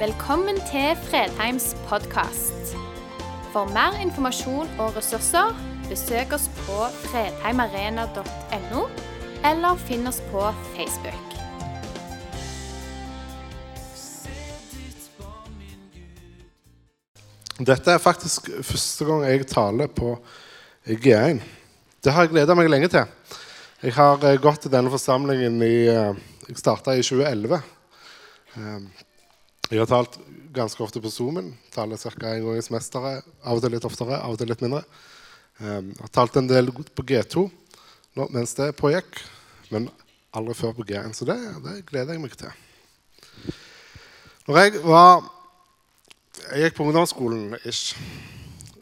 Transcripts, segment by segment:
Velkommen til Fredheims podkast. For mer informasjon og ressurser, besøk oss på fredheimarena.no, eller finn oss på Facebook. Dette er faktisk første gang jeg taler på G1. Det har jeg gleda meg lenge til. Jeg har eh, gått til denne forsamlingen i eh, Jeg starta i 2011. Jeg har talt ganske ofte på Zoomen. Taler ca. en gang i semesteret. Av og til litt oftere, av og til litt mindre. Jeg har talt en del på G2 mens det pågikk, men aldri før på G1. Så det, det gleder jeg meg til. Når jeg var jeg gikk på ungdomsskolen, ish,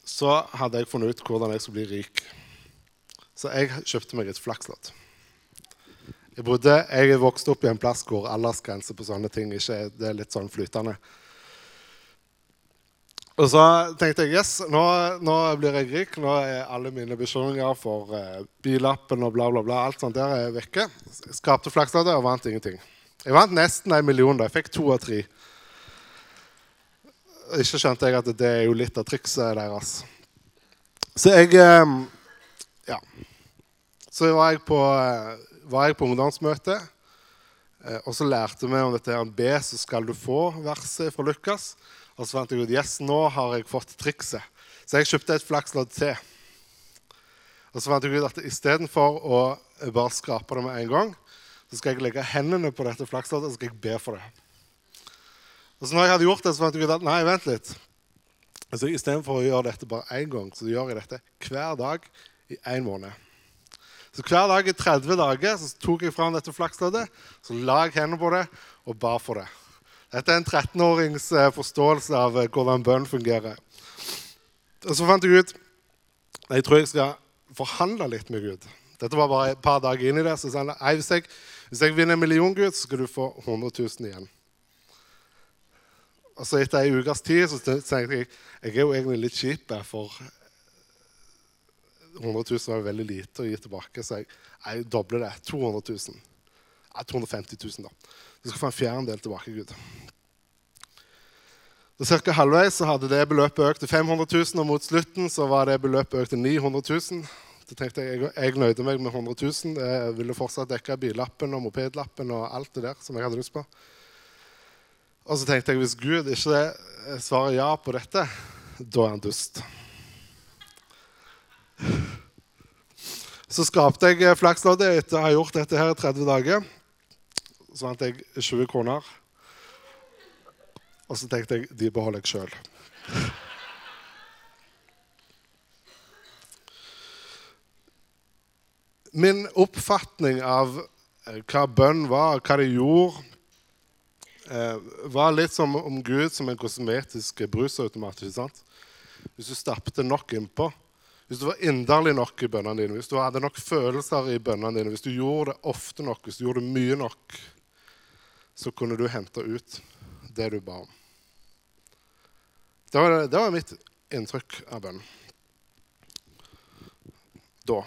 så hadde jeg funnet ut hvordan jeg skulle bli rik. Så jeg kjøpte meg et flakslodd. Jeg, bodde, jeg vokste opp i en plass hvor aldersgrense på sånne ting ikke det er litt sånn flytende. Og så tenkte jeg yes, nå, nå blir jeg rik. Nå er alle mine bekymringer for eh, billappen og bla, bla, bla, alt sånt der er vekke. Skapte det og vant ingenting. Jeg vant nesten en million. da. Jeg fikk to av tre. Ikke skjønte jeg at det er jo litt av trikset deres. Så jeg eh, Ja. Så var jeg på, eh, var jeg på ungdomsmøte, eh, og så lærte vi om dette her B, så skal du få-verset fra Lukas. Og så fant jeg ut yes, nå har jeg fått trikset. Så jeg kjøpte et flakslodd til. Og så fant jeg ut at istedenfor å bare skrape det med en gang, så skal jeg legge hendene på dette flaksloddet og så skal jeg be for det. Og så når jeg hadde gjort det, så fant jeg ut at nei, vent litt. Altså, Istedenfor å gjøre dette bare én gang, så gjør jeg dette hver dag i én måned. Så hver dag i 30 dager så tok jeg fram dette flaksloddet, så la jeg hendene på det og ba for det. Dette er en 13-årings forståelse av hvordan bønn fungerer. Og så fant jeg ut jeg tror jeg skal forhandle litt med Gud. Dette var bare et par dager inn i det. Så sa han nei, hvis jeg, hvis jeg vinner en million, Gud, så skal du få 100 000 igjen. Og så etter ei ukes tid så tenkte jeg jeg er jo egentlig litt kjip, for 100 000 var veldig lite å gi tilbake. Så jeg, jeg dobler det. 200 000. Ja, 250 000, da. Du skal få en fjerdedel tilbake, Gud. Ca. halvveis så hadde det beløpet økt til 500 000, og mot slutten så var det beløpet økt til 900 000. Så tenkte jeg jeg, jeg nøyde meg med 100 000. Jeg ville fortsatt dekke billappen og mopedlappen og alt det der som jeg hadde lyst på. Og så tenkte jeg hvis Gud ikke svarer ja på dette, da er han dust. Så skapte jeg flaksloddet etter å ha gjort dette her i 30 dager. Så vant jeg 20 kroner. Og så tenkte jeg de beholder jeg sjøl. Min oppfatning av hva bønn var, hva det gjorde eh, var litt som om Gud som en kosmetisk brusautomat. Hvis du stappet nok innpå, hvis du var inderlig nok i bønnene dine, hvis du hadde nok følelser i bønnene dine, hvis du gjorde det ofte nok, hvis du gjorde det mye nok, så kunne du hente ut det du ba om. Det var, det var mitt inntrykk av bønn. Da.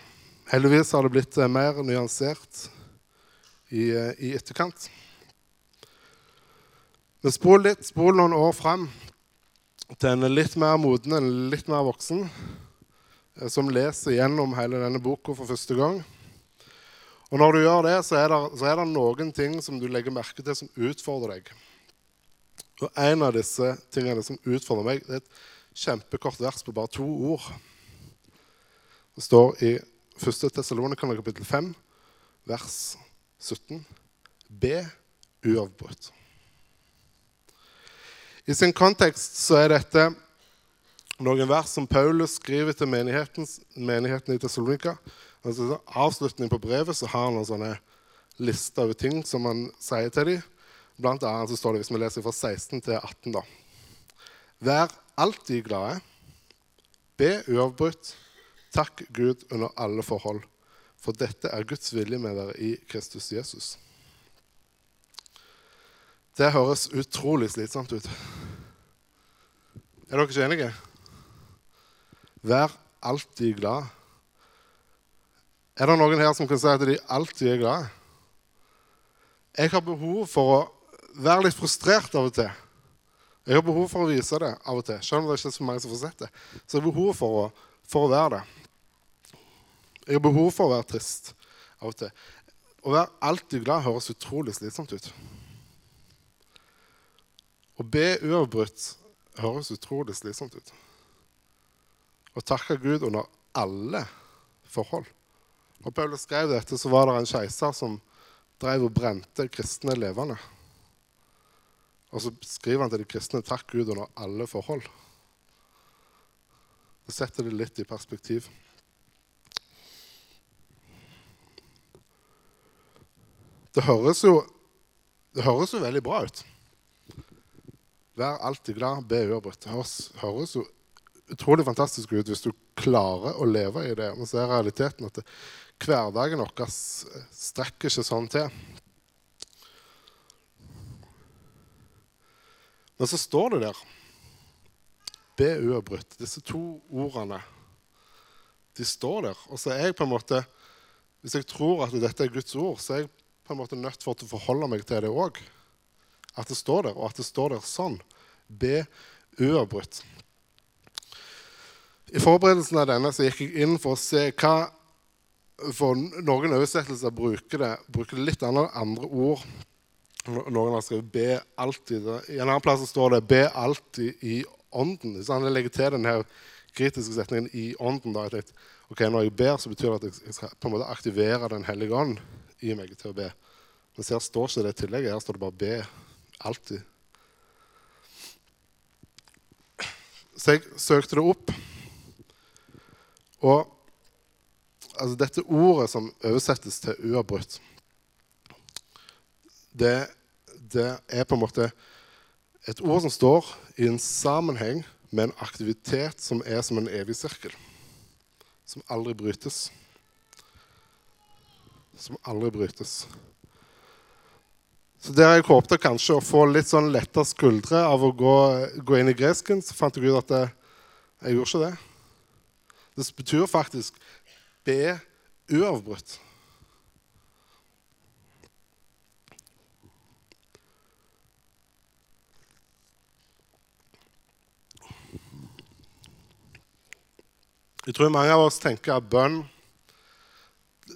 Heldigvis har det blitt mer nyansert i, i etterkant. Men spol litt, spol noen år fram til en litt mer moden, en litt mer voksen, som leser gjennom hele denne boka for første gang. Og når du gjør det, så er, det, så er det noen ting som du legger merke til, som utfordrer deg. Og en av disse tingene som utfordrer meg, det er et kjempekort vers på bare to ord. Det står i 1. Tessalonika kapittel 5, vers 17. Be uavbrutt. I sin kontekst så er dette noen vers som Paulus skriver til menigheten, i Tessalonika. Altså, avslutning på brevet så har han en sånne lister over ting som han sier til dem. Blant annet så står det, hvis vi leser fra 16 til 18, da. Vær alltid glade. Be uavbrutt. Takk Gud under alle forhold. For dette er Guds vilje med dere i Kristus Jesus. Det høres utrolig slitsomt ut. Er dere ikke enige? Vær alltid glad. Er det noen her som kan si at de alltid er glad? Jeg har behov for å være litt frustrert av og til. Jeg har behov for å vise det av og til. Selv om det ikke er så mange som får sett det. Så jeg har behov for å, for å være det. Jeg har behov for å være trist av og til. Å være alltid glad høres utrolig slitsomt ut. Å be uavbrutt høres utrolig slitsomt ut. Å takke Gud under alle forhold. Når Paulus skrev dette, så var det en keiser som drev og brente kristne levende. Og så skriver han til de kristne takk Gud under alle forhold. Det setter det litt i perspektiv. Det høres jo, det høres jo veldig bra ut. Vær alltid glad, be uavbrutt. Det høres, høres, jo utrolig fantastisk ut hvis du klarer å leve i det. Men så er realiteten at det, hverdagen vår strekker ikke sånn til. Men så står det der Be uavbrutt. Disse to ordene de står der. Og så er jeg på en måte Hvis jeg tror at dette er Guds ord, så er jeg på en måte nødt for å forholde meg til det òg. At det står der, og at det står der sånn. Be uavbrutt. I forberedelsen av denne så gikk jeg inn for å se hva For noen oversettelser bruker det, bruker det litt andre, ord noen har skrevet 'be alltid'. I en annen plass står det 'be alltid i ånden'. Så han legger til denne kritiske setningen 'i ånden'. Da. Jeg tenkte, ok, Når jeg ber, så betyr det at jeg skal på en måte aktivere Den hellige ånd i meg til å be. Men her står ikke det tillegget. Her står det bare 'be alltid'. Så jeg søkte det opp. Og altså, dette ordet som oversettes til 'uavbrutt' det, det, er på en måte et ord som står i en sammenheng med en aktivitet som er som en evig sirkel. Som aldri brytes. Som aldri brytes. Så Der jeg håpte kanskje å få litt sånn letta skuldre av å gå, gå, inn i gresken, så fant jeg ut at jeg, jeg gjorde ikke det. Det betyr faktisk be uavbrutt. Jeg tror mange av oss tenker at bønn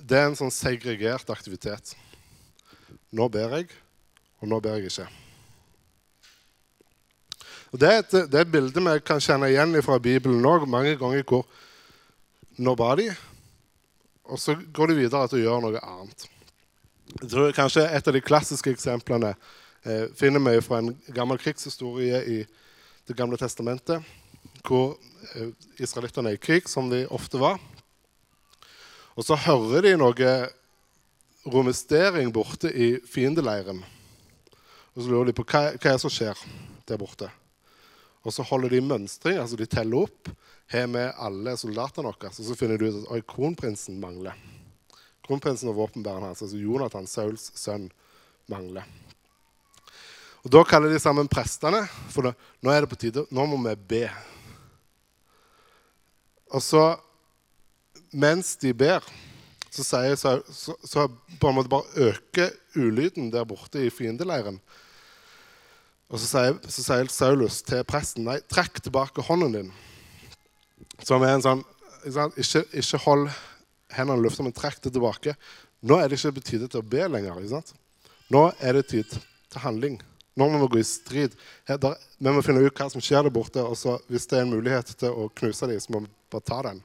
det er en sånn segregert aktivitet. Nå ber jeg, og nå ber jeg ikke. Og det, er et, det er et bilde vi kan kjenne igjen fra Bibelen òg, mange ganger hvor de, og så går de videre til å gjøre noe annet. Jeg tror kanskje Et av de klassiske eksemplene eh, finner vi fra en gammel krigshistorie i Det gamle testamentet hvor eh, israelittene er i krig, som de ofte var. Og så hører de noe romestering borte i fiendeleiren. Og så lurer de på hva, hva er som skjer der borte. Og så holder de mønstring, altså de teller opp. Har med alle soldatene våre? Og så finner du ut at kronprinsen mangler. Kronprinsen og våpenbæreren hans, altså Jonathan, Sauls sønn, mangler. Og Da kaller de sammen prestene, for da, nå er det på tide, nå må vi be. Og så, mens de ber, så, sier, så, så, så på en måte bare øker ulyden der borte i fiendeleiren. Og så sier, så sier Saulus til presten nei, trekk tilbake hånden din. Som er en sånn Ikke, ikke hold hendene i lufta, men trekk det tilbake. Nå er det ikke på tide til å be lenger. ikke sant? Nå er det tid til handling. Nå må vi gå i strid. Her, der, vi må finne ut hva som skjer der borte. og så, Hvis det er en mulighet til å knuse dem, så må vi bare ta den.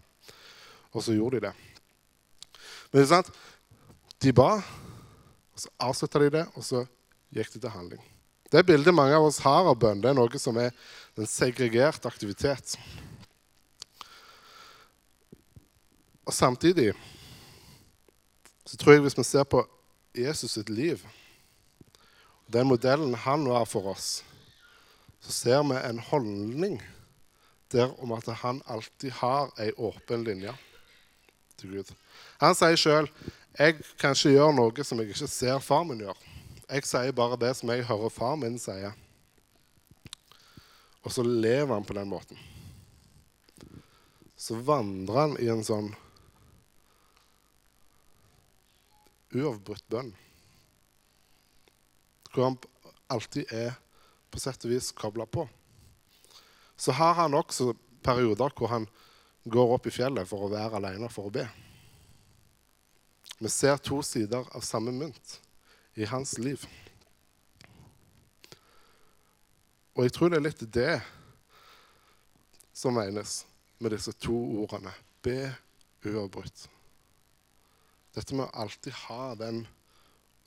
Og så gjorde de det. Men er sant, de ba, og så avslutta de det, og så gikk de til handling. Det bildet mange av oss har av bønn, det er noe som er en segregert aktivitet. Og samtidig så tror jeg hvis vi ser på Jesus sitt liv, den modellen han var for oss, så ser vi en holdning der om at han alltid har ei åpen linje til Gud. Han sier sjøl jeg kan ikke gjøre noe som jeg ikke ser far min gjøre. Jeg sier bare det som jeg hører far min sier. Og så lever han på den måten. Så vandrer han i en sånn uavbrutt bønn. Hvor han alltid er på sett og vis kobla på. Så har han også perioder hvor han går opp i fjellet for å være alene for å be. Vi ser to sider av samme mynt i hans liv. Og jeg tror det er litt det som menes med disse to ordene be uavbrutt. Dette med å alltid ha den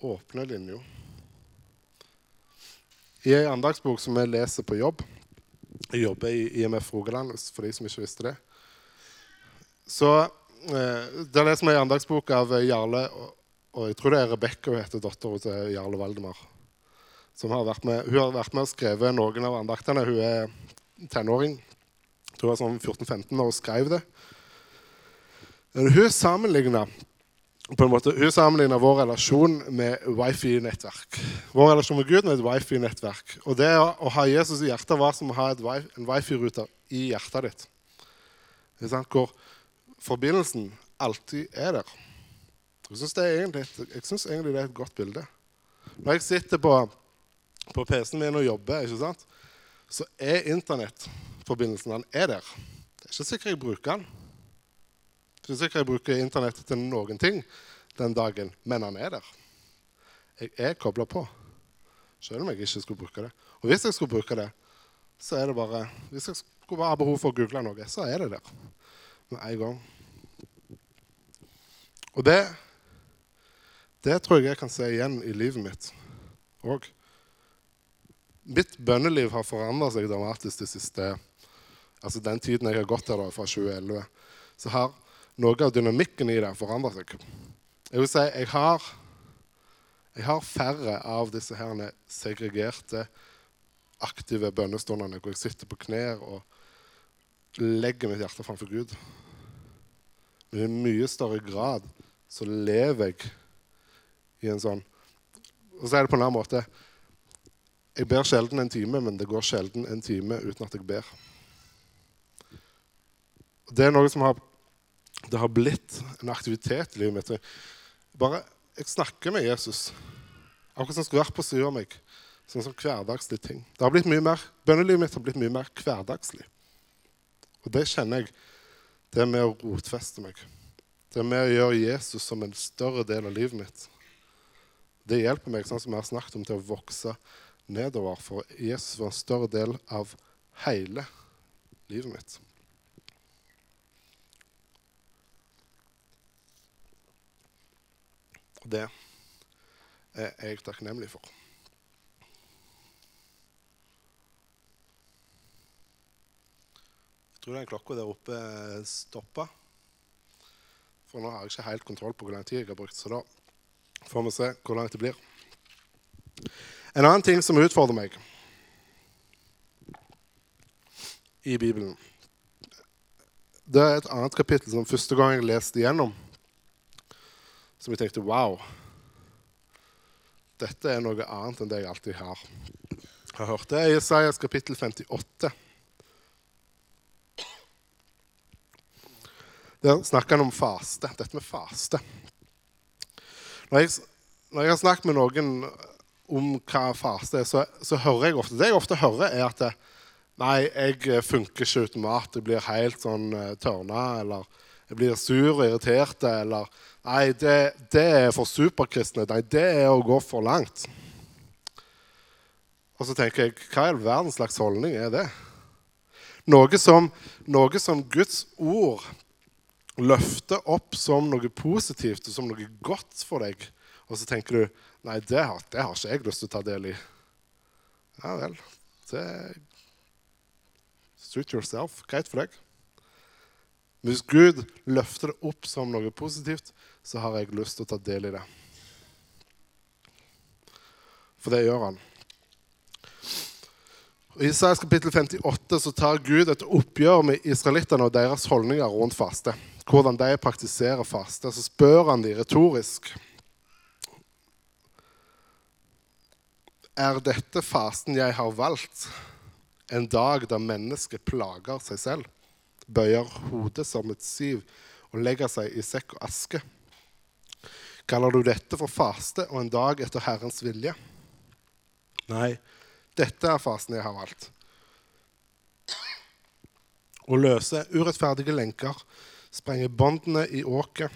åpne linja. I ei andagsbok som jeg leser på jobb Jeg jobber i IMF Rogaland, for de som ikke visste det. Så eh, Der leser vi ei andagsbok av Jarle og, og jeg tror det er Rebekka hun heter, dattera til Jarle Valdemar. Har med, hun har vært med og skrevet noen av andaktene. Hun er tenåring. Jeg tror hun var sånn 14-15 år og skrev det. Hun sammenligna på en måte, Hun sammenligner vår relasjon med wifi-nettverk. Vår relasjon med Gud med et wifi-nettverk. Og det å ha Jesus i hjertet var som å ha en wifi-ruter i hjertet ditt. Hvor forbindelsen alltid er der. Jeg syns egentlig, egentlig, det er et godt bilde. Når jeg sitter på, på PC-en min og jobber, så er internettforbindelsen den er der. Det er ikke sikkert jeg bruker den. Syns ikke jeg bruker Internett til noen ting den dagen, men han er der. Jeg er kobla på, selv om jeg ikke skulle bruke det. Og hvis jeg skulle bruke det, så er det bare Hvis jeg skulle bare ha behov for å google noe, så er det der med en gang. Og det, det tror jeg jeg kan se igjen i livet mitt òg. Mitt bønneliv har forandra seg dramatisk det siste Altså den tiden jeg har gått her da, fra 2011. Så har noe av dynamikken i det forandrer seg. Jeg vil si jeg har, jeg har færre av disse her segregerte, aktive bønnestundene hvor jeg sitter på knær og legger mitt hjerte framfor Gud. Men i mye større grad så lever jeg i en sånn Og så er det på en annen måte Jeg ber sjelden en time, men det går sjelden en time uten at jeg ber. Det er noe som har det har blitt en aktivitet i livet mitt. Bare, Jeg snakker med Jesus, akkurat som skulle vært på siden av meg. Sånn som hverdagslige ting. Det har blitt mye mer, Bønnelivet mitt har blitt mye mer hverdagslig. Og det kjenner jeg. Det er med å rotfeste meg. Det er med å gjøre Jesus som en større del av livet mitt. Det hjelper meg, sånn som jeg har snakket om, til å vokse nedover. For Jesus var en større del av hele livet mitt. Og det er jeg takknemlig for. Jeg tror den klokka der oppe stoppa. For nå har jeg ikke helt kontroll på hvor lang tid jeg har brukt. Så da får vi se hvor langt det blir. En annen ting som utfordrer meg i Bibelen, det er et annet kapittel som første gang jeg leste igjennom som jeg tenkte wow. Dette er noe annet enn det jeg alltid har, har hørt. Det er Jesajas kapittel 58. Der snakker han om faste. Dette med faste. Når jeg, når jeg har snakket med noen om hva faste er, så, så, hører jeg ofte Det jeg ofte hører, er at Nei, jeg funker ikke uten mat. Jeg blir helt sånn uh, tørna, eller jeg blir sur og irritert, eller Nei, det, det er for superkristne. Nei, det er å gå for langt. Og så tenker jeg, hva i all verdens slags holdning er det? Noe som, noe som Guds ord løfter opp som noe positivt og som noe godt for deg. Og så tenker du nei, det har, det har ikke jeg lyst til å ta del i. Ja vel. Det Suit yourself. Greit for deg. Hvis Gud løfter det opp som noe positivt, så har jeg lyst til å ta del i det. For det gjør han. I Isaias kapittel 58 så tar Gud et oppgjør med israelittene og deres holdninger rundt faste. Hvordan de praktiserer faste. Så spør han de retorisk. Er dette fasten jeg har valgt, en dag da mennesket plager seg selv? bøyer hodet som et siv og legger seg i sekk og aske. Kaller du dette for faste og en dag etter Herrens vilje? Nei, Dette er fasen jeg har valgt. Å løse urettferdige lenker, sprenge båndene i åket,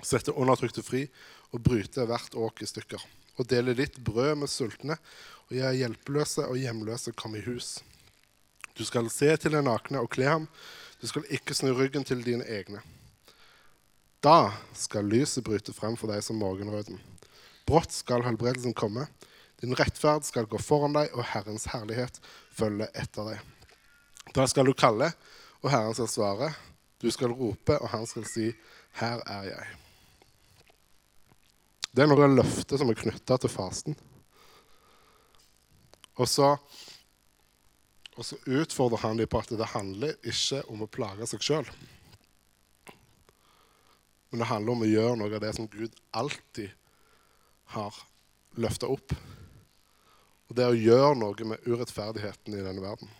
sette undertrykte fri og bryte hvert åk i stykker. Og dele litt brød med sultne og gjøre hjelpeløse og hjemløse komme i hus. Du skal se til den nakne og kle ham. Du skal ikke snu ryggen til dine egne. Da skal lyset bryte frem for deg som morgenrøden. Brått skal helbredelsen komme. Din rettferd skal gå foran deg, og Herrens herlighet følge etter deg. Da skal du kalle, og Herren skal svare. Du skal rope, og han skal si, 'Her er jeg'. Det er noe av løftet som er knytta til fasten. Og så, og så utfordrer han dem på at det handler ikke om å plage seg sjøl. Men det handler om å gjøre noe av det som Gud alltid har løfta opp. Og det er å gjøre noe med urettferdigheten i denne verden.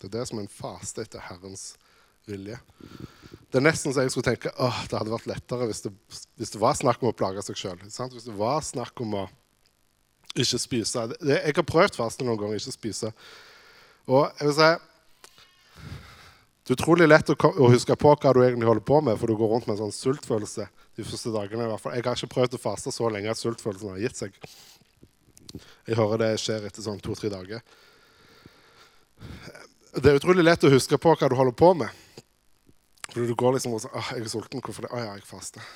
Det er det som er en faste etter Herrens vilje. Det er nesten så jeg skulle tenke åh, det hadde vært lettere hvis det, hvis det var snakk om å plage seg sjøl. Hvis det var snakk om å ikke spise. Jeg har prøvd faste noen ganger, ikke spise. Og jeg vil si det er utrolig lett å, huske på hva du egentlig holder på med, for du går rundt med en sånn sultfølelse de første dagene. i hvert fall. Jeg har ikke prøvd å faste så lenge at sultfølelsen har gitt seg. Jeg hører det skjer etter sånn to-tre dager. Det er utrolig lett å huske på hva du holder på med. For du går liksom og sier ah, 'Jeg er sulten. Hvorfor det?' 'Å ja, jeg faster'.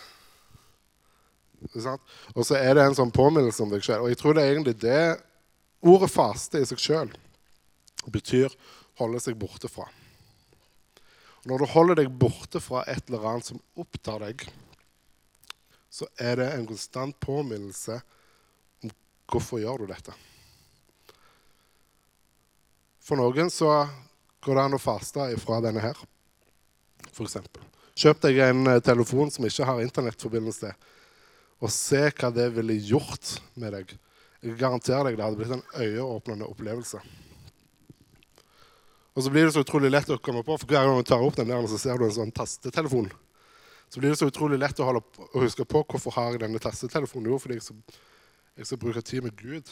Og så er det en sånn påminnelse om deg sjøl. Og jeg tror det er egentlig det ordet 'faste' i seg sjøl betyr holde seg borte fra. Når du holder deg borte fra et eller annet som opptar deg, så er det en konstant påminnelse om hvorfor gjør du dette. For noen så går det an å faste ifra denne her, f.eks. Kjøp deg en eh, telefon som ikke har internettforbindelse, og se hva det ville gjort med deg. Jeg garanterer deg det hadde blitt en øyeåpnende opplevelse. Og så blir det så utrolig lett å komme på, for hver gang du tar opp den der, så ser du en sånn tastetelefon. Så blir det så utrolig lett å, holde, å huske på hvorfor har jeg denne tastetelefonen. Jo, fordi jeg skal, jeg skal bruke tid med Gud.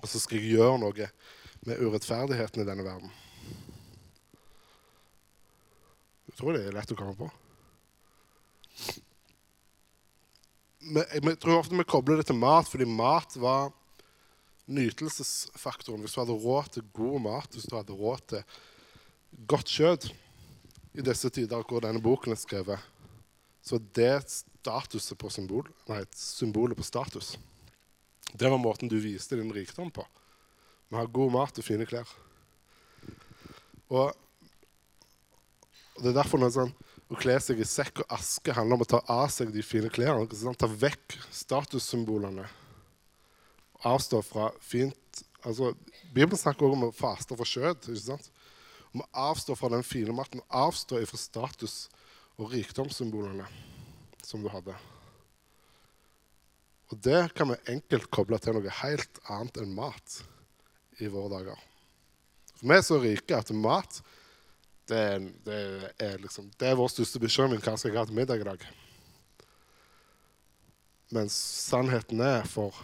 Og så skal jeg gjøre noe med urettferdigheten i denne verden. Utrolig lett å komme på. Men jeg tror ofte vi kobler det til mat, fordi mat var nytelsesfaktoren. Hvis du hadde råd til god mat, hvis du hadde råd til godt kjøtt i disse tider hvor denne boken er skrevet, så det statuset på symbol, nei, symbolet på status. Det var måten du viste din rikdom på. Vi har god mat og fine klær. Og det er derfor noe sånn, å kle seg i sekk og aske handler om å ta av seg de fine klærne. Ta vekk statussymbolene avstå fra fint altså, Bibelen snakker også om å faste fra kjøtt. ikke sant? Om å avstå fra den fine maten, avstå fra status og rikdomssymbolene som du hadde. Og det kan vi enkelt koble til noe helt annet enn mat i våre dager. For vi er så rike at mat det er, det er, liksom, det er vår største bekymring. Hva skal jeg ha til middag i dag? Mens sannheten er for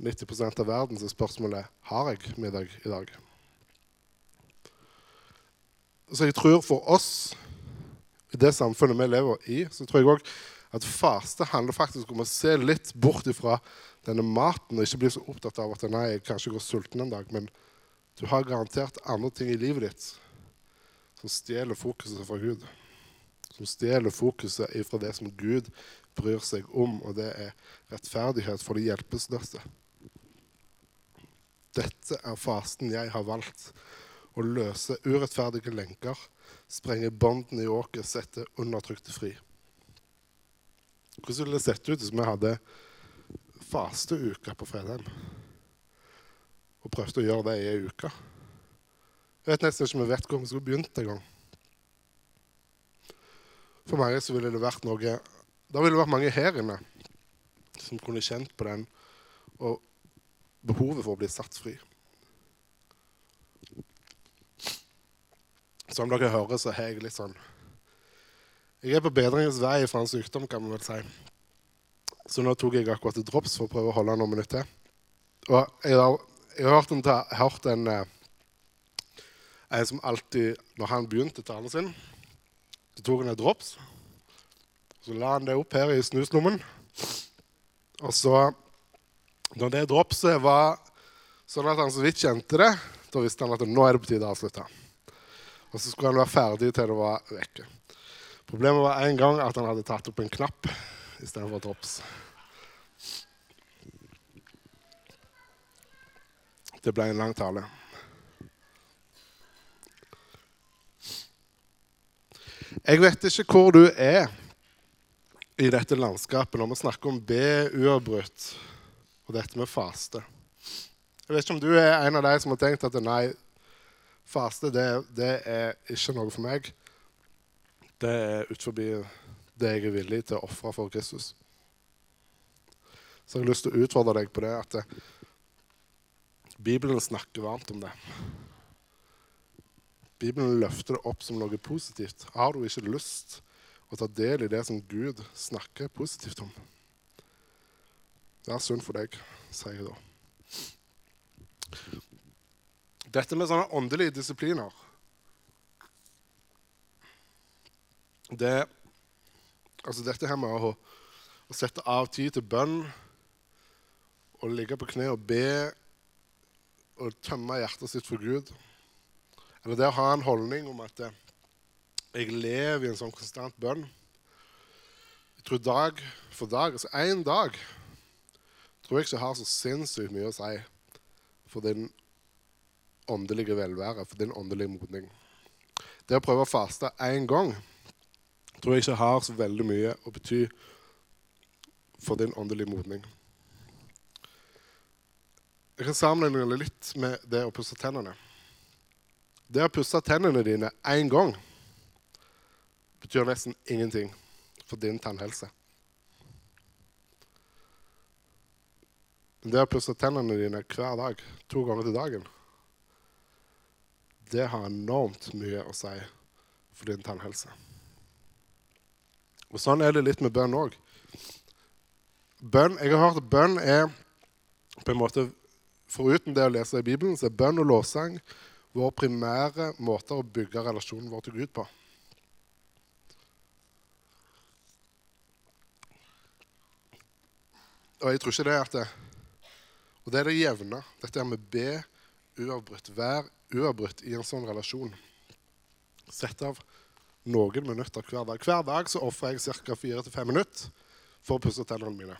90 av verden, så spørsmålet har jeg middag i dag. Så jeg tror for oss, i det samfunnet vi lever i, så tror jeg òg at faste handler faktisk om å se litt bort ifra denne maten og ikke bli så opptatt av at nei, jeg kanskje går sulten en dag, men du har garantert andre ting i livet ditt som stjeler fokuset fra Gud. Som stjeler fokuset ifra det som Gud bryr seg om, og det er rettferdighet for de hjelpeløse. Dette er fasten jeg har valgt. Å løse urettferdige lenker, sprenge båndene i åket, sette undertrykte fri. Hvordan ville det sett ut hvis vi hadde fasteuke på Fredheim? Og prøvde å gjøre det i ei uke? Jeg vet nesten ikke vi vet hvor vi skulle begynt engang. For mange så ville det vært noe Da ville det vært mange her inne som kunne kjent på den og behovet for å bli satt fri. Som dere hører, så har jeg litt sånn Jeg er på bedringens vei fra en sykdom, kan man vel si. Så nå tok jeg akkurat et drops for å prøve å holde noen minutter. Og jeg har, jeg har hørt en, hørt en, eh, en som alltid, når han begynte talen sin, så tok han et drops. Så la han det opp her i snuslommen. Og så, når det dropset var sånn at han så vidt kjente det, da visste han at nå er det på tide å avslutte. Og så skulle han være ferdig til det var vekke. Problemet var en gang at han hadde tatt opp en knapp istedenfor drops. Det ble en lang tale. Jeg vet ikke hvor du er i dette landskapet når vi snakker om be uavbrutt og dette med faste. Jeg vet ikke om du er en av de som har tenkt at nei, faste det, det er ikke noe for meg. Det er utenfor det jeg er villig til å ofre for Kristus. Så jeg har lyst til å utfordre deg på det at Bibelen snakker varmt om det. Bibelen løfter det opp som noe positivt. Har du ikke lyst å ta del i det som Gud snakker positivt om? Det er synd for deg, sier jeg da. Dette med sånne åndelige disipliner det, altså Dette her med å, å sette av tid til bønn, å ligge på kne og be og tømme hjertet sitt for Gud eller det å ha en holdning om at eh, jeg lever i en sånn konstant bønn. Jeg tror dag for dag, altså én dag, tror jeg ikke har så sinnssykt mye å si for din åndelige velvære, for din åndelige modning. Det å prøve å faste én gang tror jeg ikke har så veldig mye å bety for din åndelige modning. Jeg kan sammenligne det litt med det å pusse tennene. Det å pusse tennene dine én gang betyr nesten ingenting for din tannhelse. Det å pusse tennene dine hver dag, to ganger til dagen, det har enormt mye å si for din tannhelse. Og Sånn er det litt med bønn òg. Jeg har hørt at bønn er på en måte Foruten det å lese i Bibelen, så er bønn og lovsang vår primære måte å bygge relasjonen vår til Gud på. Og jeg tror ikke det er at det, Og det er det jevne. Dette er med be uavbrutt. Vær uavbrutt i en sånn relasjon. Sett av noen minutter hver dag. Hver dag så ofrer jeg ca. 4-5 minutter for å pusse tennene mine.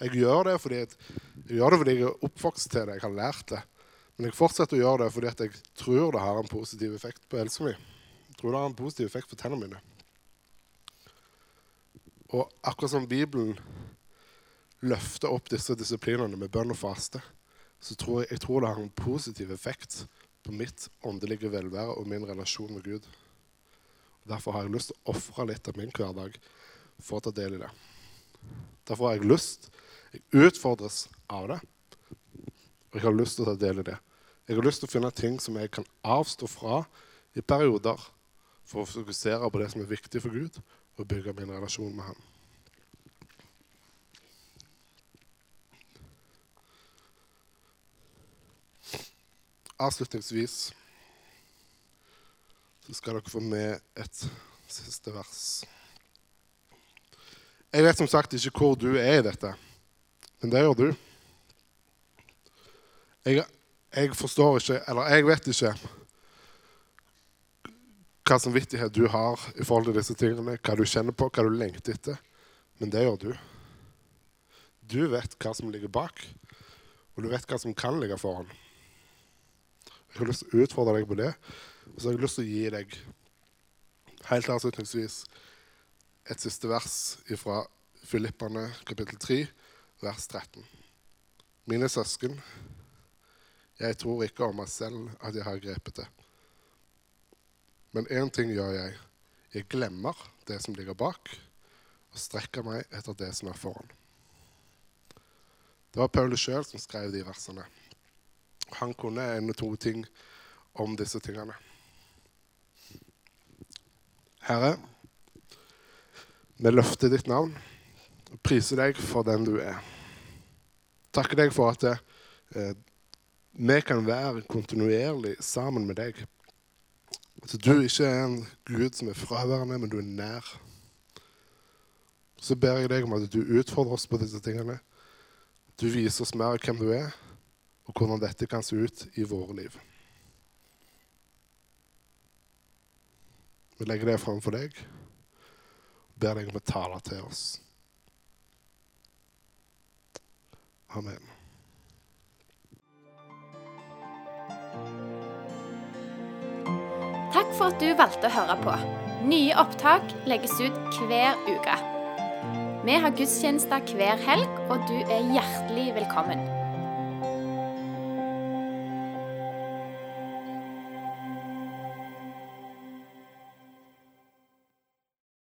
Jeg gjør det fordi jeg, gjør det fordi jeg er oppvokst til det. Jeg har lært det. Men jeg fortsetter å gjøre det fordi jeg tror det har en positiv effekt på helsa mi. Jeg tror det har en positiv effekt på tennene mine. Og akkurat som Bibelen løfter opp disse disiplinene med bønn og faste, så tror jeg, jeg tror det har en positiv effekt på mitt åndelige velvære og min relasjon med Gud. Derfor har jeg lyst til å ofre litt av min hverdag for å ta del i det. Derfor har jeg lyst Jeg utfordres av det. Og jeg har lyst til å ta del i det. Jeg har lyst til å finne ting som jeg kan avstå fra i perioder for å fokusere på det som er viktig for Gud, og bygge min relasjon med Han. Avslutningsvis så skal dere få med et siste vers. Jeg vet som sagt ikke hvor du er i dette, men det gjør du. Jeg, jeg forstår ikke, eller jeg vet ikke hva samvittighet du har i forhold til disse tingene, hva du kjenner på, hva du lengter etter. Men det gjør du. Du vet hva som ligger bak, og du vet hva som kan ligge foran. Jeg har lyst til å utfordre deg på det, og så har jeg lyst til å gi deg helt avslutningsvis et siste vers fra Filippane kapittel 3, vers 13. Mine søsken, jeg tror ikke om meg selv at jeg har grepet det. Men én ting gjør jeg. Jeg glemmer det som ligger bak, og strekker meg etter det som er foran. Det var Paulus sjøl som skrev de versene. Han kunne en og to ting om disse tingene. Herre, vi løfter ditt navn og priser deg for den du er. Takker deg for at eh, vi kan være kontinuerlig sammen med deg. At du ikke er en Gud som er fraværende, men du er nær. Så ber jeg deg om at du utfordrer oss på disse tingene. Du viser oss mer hvem du er, og hvordan dette kan se ut i våre liv. Vi legger det framfor deg og ber deg om å tale til oss. Amen. Takk for at du valgte å høre på. Nye opptak legges ut hver uke. Vi har gudstjenester hver helg, og du er hjertelig velkommen.